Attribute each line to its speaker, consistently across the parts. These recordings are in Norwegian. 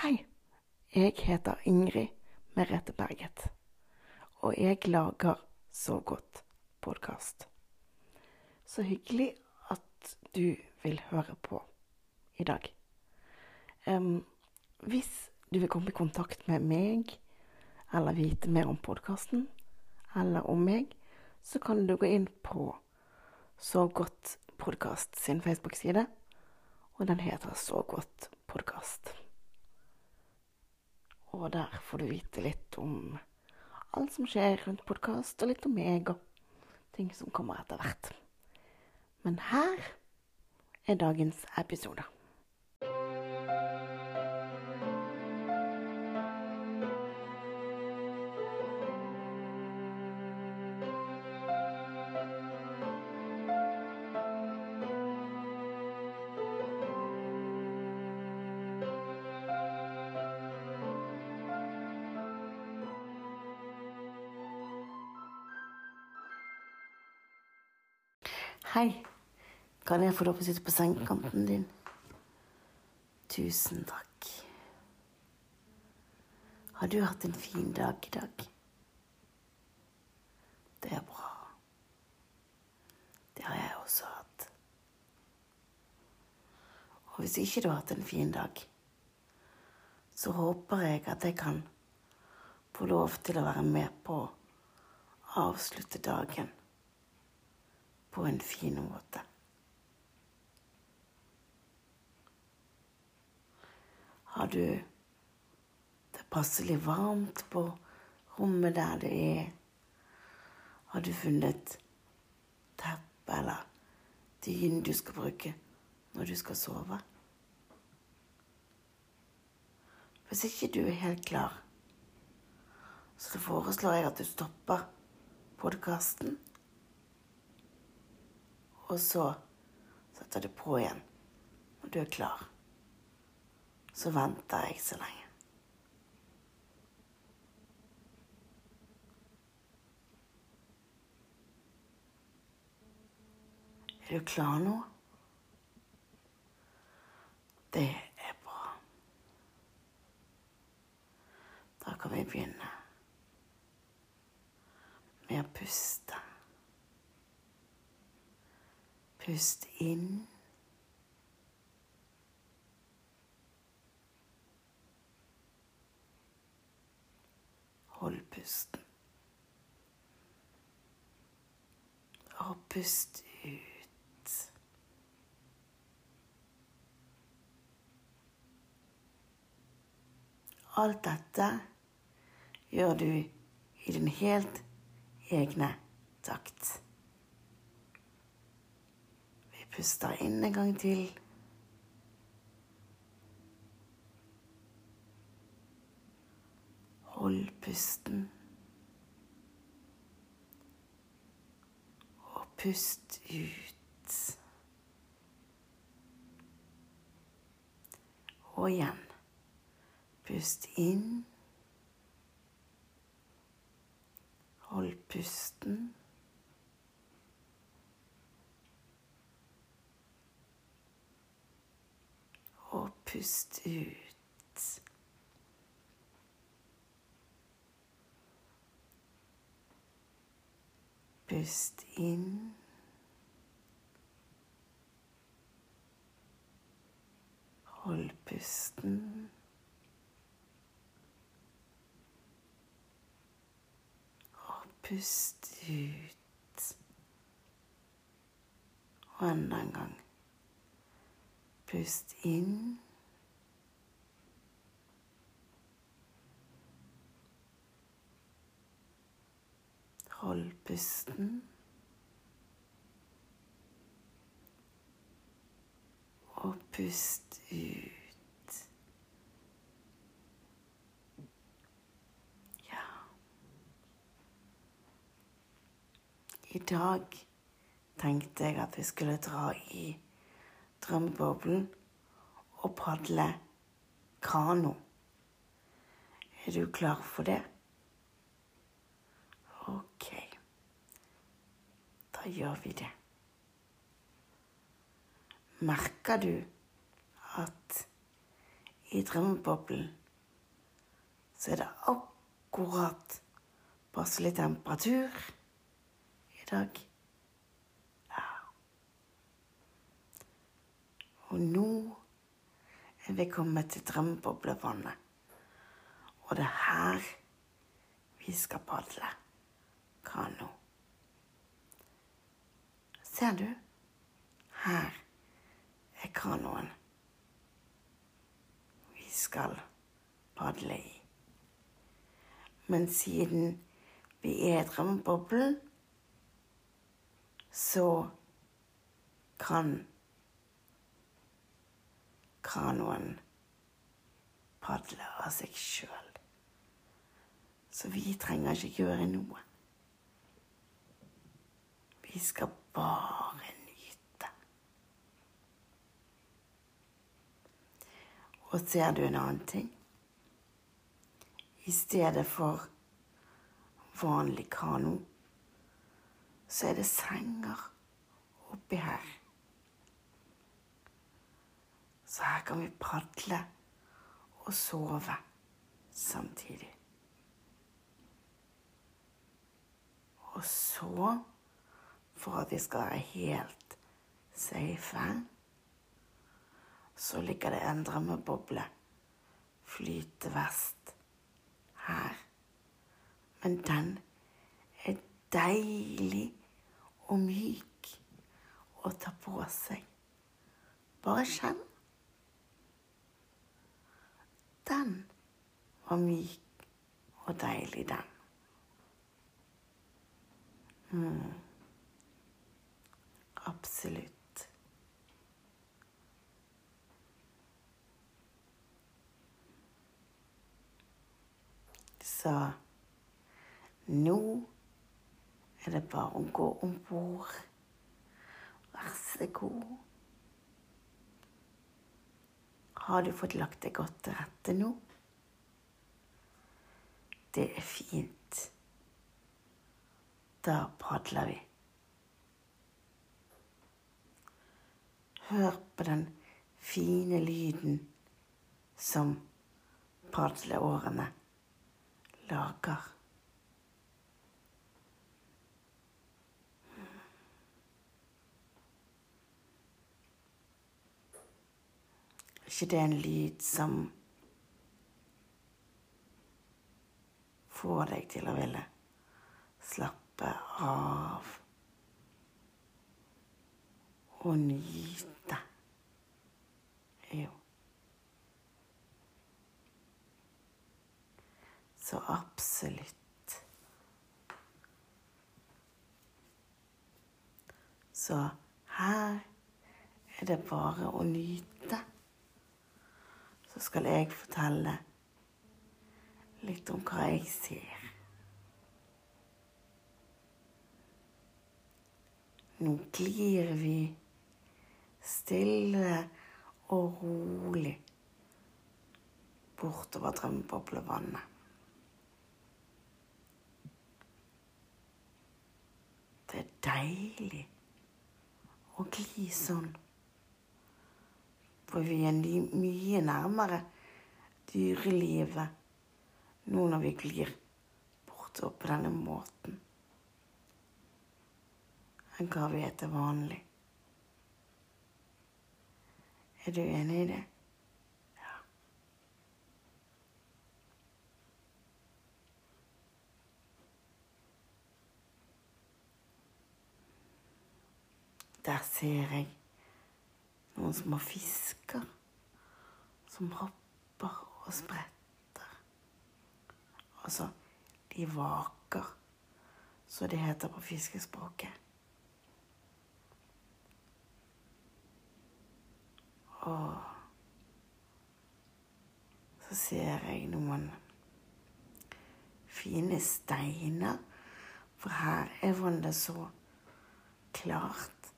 Speaker 1: Hei, jeg heter Ingrid Merete Berget, og jeg lager Så godt podkast. Så hyggelig at du vil høre på i dag. Um, hvis du vil komme i kontakt med meg, eller vite mer om podkasten, eller om meg, så kan du gå inn på Så godt podkast sin Facebook-side, og den heter Så godt podkast. Og der får du vite litt om alt som skjer rundt podkast, og litt om meg og ting som kommer etter hvert. Men her er dagens episode. Kan jeg få lov til å sitte på sengekanten din? Tusen takk. Har du hatt en fin dag i dag? Det er bra. Det har jeg også hatt. Og hvis ikke du har hatt en fin dag, så håper jeg at jeg kan få lov til å være med på å avslutte dagen på en fin måte. Har du det passelig varmt på rommet der du er? Har du funnet teppe eller dyne du skal bruke når du skal sove? Hvis ikke du er helt klar, så foreslår jeg at du stopper podkasten og så setter du på igjen når du er klar. Så venter jeg så lenge. Er du klar nå? Det er bra. Da kan vi begynne med å puste. Pust inn. Hold pusten. Og pust ut. Alt dette gjør du i din helt egne takt. Vi Puster inn en gang til. Hold pusten. Og pust ut. Og igjen. Pust inn. Hold pusten. Og pust ut. Pust inn. Hold pusten. Og pust ut. Og enda en gang. Pust inn. Hold pusten. Og pust ut. Ja. I dag tenkte jeg at vi skulle dra i drømmeboblen og padle kano. Er du klar for det? Ok. Da gjør vi det. Merker du at i drømmeboblen så er det akkurat passelig temperatur i dag. Ja. Og nå er vi kommet til drømmeboblevannet. Og det er her vi skal padle kano. Ser du? Her er kanoen vi skal padle i. Men siden vi er i drømmeboblen, så kan kanoen padle av seg sjøl. Så vi trenger ikke gjøre noe. Vi skal bare nyte. Og ser du en annen ting? I stedet for vanlig kano, så er det senger oppi her. Så her kan vi padle og sove samtidig. Og så, for at vi skal være helt safe, så ligger det en drømmeboble flytevest her. Men den er deilig og myk å ta på seg. Bare kjenn. Den var myk og deilig, den. Mm. Absolutt. Så nå er det bare å gå om bord. Vær så god. Har du fått lagt deg godt til rette nå? Det er fint. Da padler vi. Hør på den fine lyden som padleårene lager. Er ikke det er en lyd som får deg til å ville slappe av og nyte? Jo. Så absolutt. Så her er det bare å nyte. Så skal jeg fortelle litt om hva jeg ser. Nå glir vi stille og rolig bortover drømmeboblevannet. Det er deilig å gli sånn. For vi er mye nærmere dyrelivet nå når vi glir bortover på denne måten, enn hva vi er til vanlig. Er du enig i det? Ja. Der ser jeg noen små fisker som hopper og spretter. Altså, de vaker, så det heter på fiskespråket. Så ser jeg noen fine steiner, for her er vannet så klart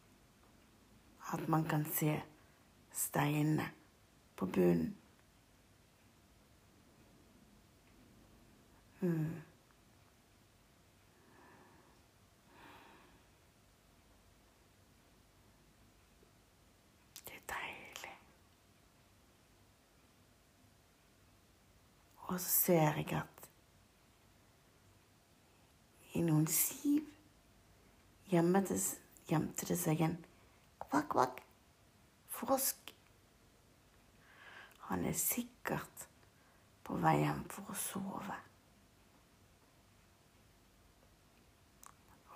Speaker 1: at man kan se steinene på bunnen. Mm. Det er deilig. Og så ser jeg at i noen siv gjemte, det seg en kvakk-kvakk frosk. Han er sikkert på vei hjem for å sove.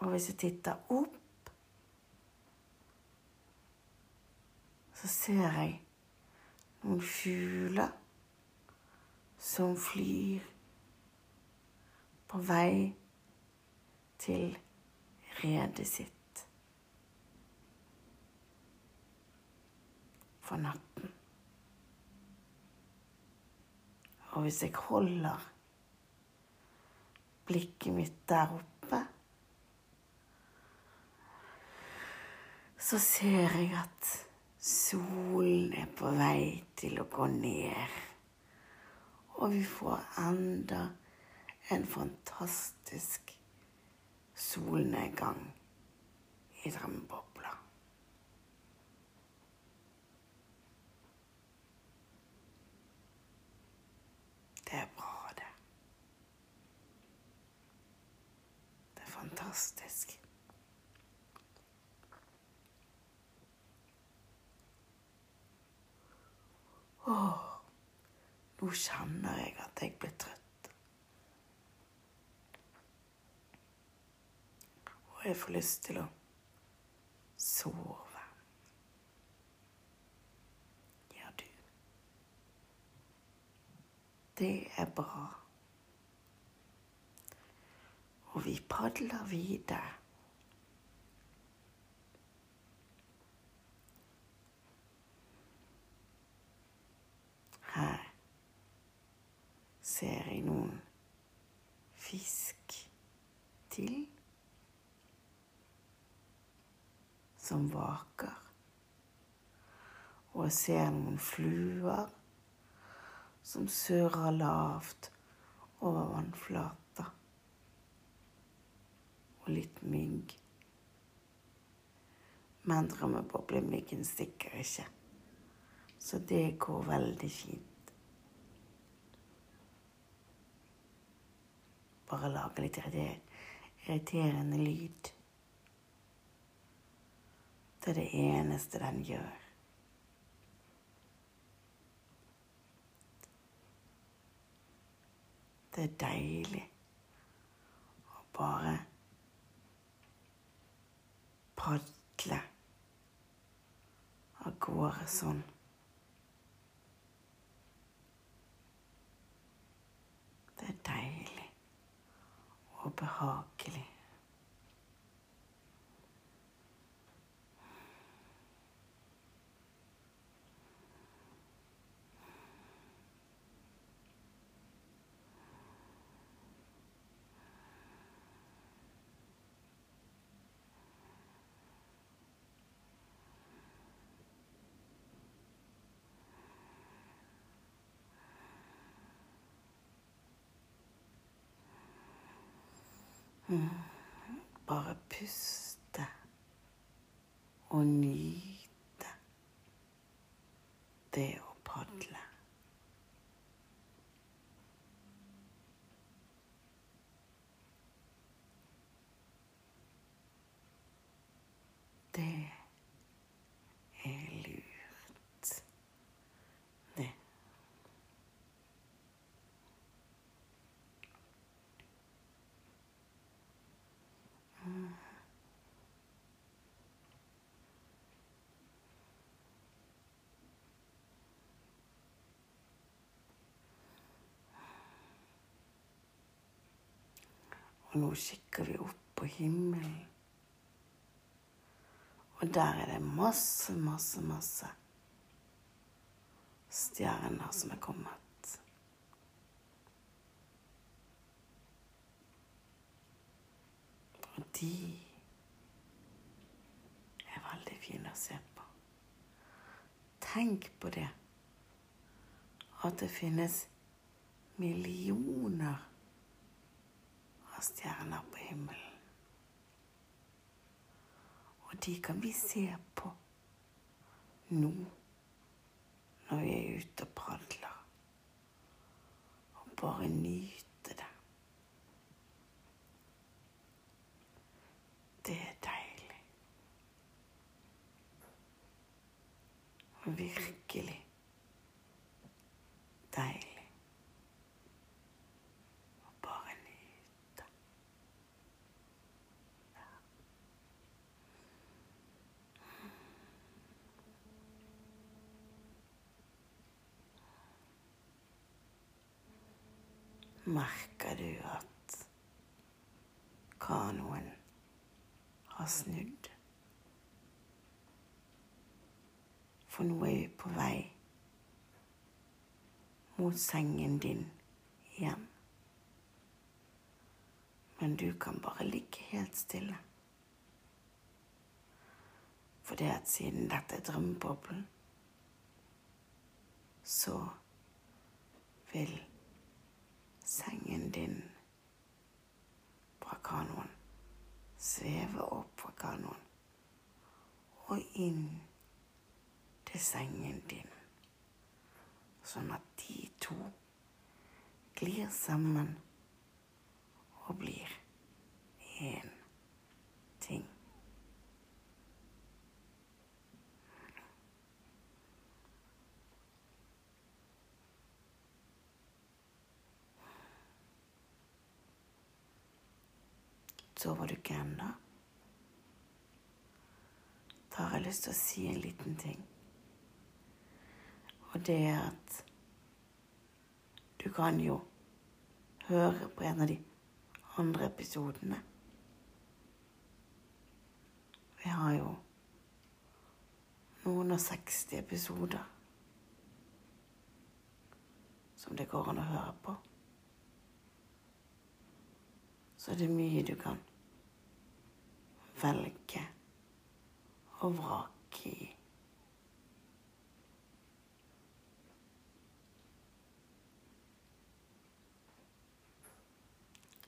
Speaker 1: Og hvis jeg titter opp, så ser jeg noen fugler som flyr på vei til redet sitt for natten. Og hvis jeg holder blikket mitt der oppe, så ser jeg at solen er på vei til å gå ned. Og vi får enda en fantastisk solnedgang i drømmebobla. Det er bra, det. Det er fantastisk. Åh, nå kjenner jeg at jeg blir trøtt. Og jeg får lyst til å sove. Ja, du? Det er bra. Og vi padler videre. Her ser jeg noen fisk til som vaker. Og jeg ser noen fluer som surrer lavt over vannflata. Og litt mygg. Men drømmeboblemyggen stikker ikke. Så det går veldig fint. Bare lage litt irriterende lyd. Det er det eneste den gjør. Det er deilig å bare padle av gårde sånn. Det er deilig og Bare puste og nyte det å padle. Det Og nå kikker vi opp på himmelen. Og der er det masse, masse, masse stjerner som er kommet. Og de er veldig fine å se på. Tenk på det. At det finnes millioner stjerner på himmelen. Og de kan vi se på nå når vi er ute og padler. Og bare nyte det. Det er deilig. Og virkelig deilig. Å bare nyte. Merker du at kanoen har snudd? For nå er vi på vei mot sengen din igjen. Men du kan bare ligge helt stille. For det at siden dette er drømmeboblen, så vil sengen din fra kanoen sveve opp fra kanoen og inn til sengen din. Sånn at de to glir sammen og blir én ting. Sover du ikke ennå? Da har jeg lyst til å si en liten ting. Og det er at du kan jo høre på en av de andre episodene. Vi har jo noen og 60 episoder som det går an å høre på. Så det er mye du kan velge og vrake i.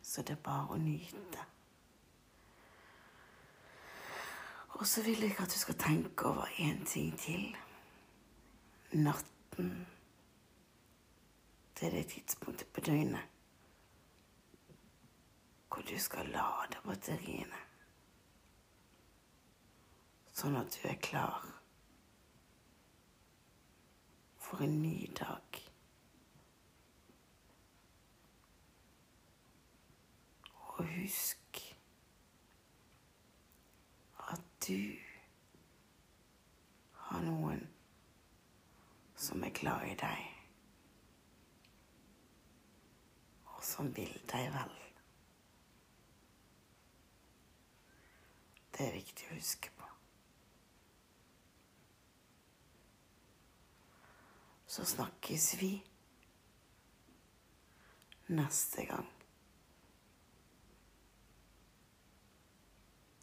Speaker 1: Så det er bare å nyte. Og så vil jeg at du skal tenke over én ting til. Natten. Det er det tidspunktet på døgnet hvor du skal lade batteriene. Sånn at du er klar for en ny dag. Og husk at du har noen som er glad i deg, og som vil deg vel. Det er viktig å huske på. Så snakkes vi neste gang.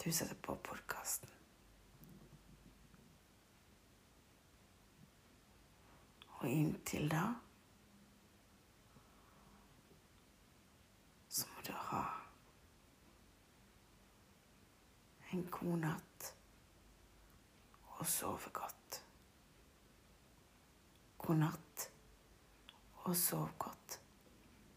Speaker 1: Du setter på podkasten. Og inntil da så må du ha en god natt og sove godt. God natt og sov godt.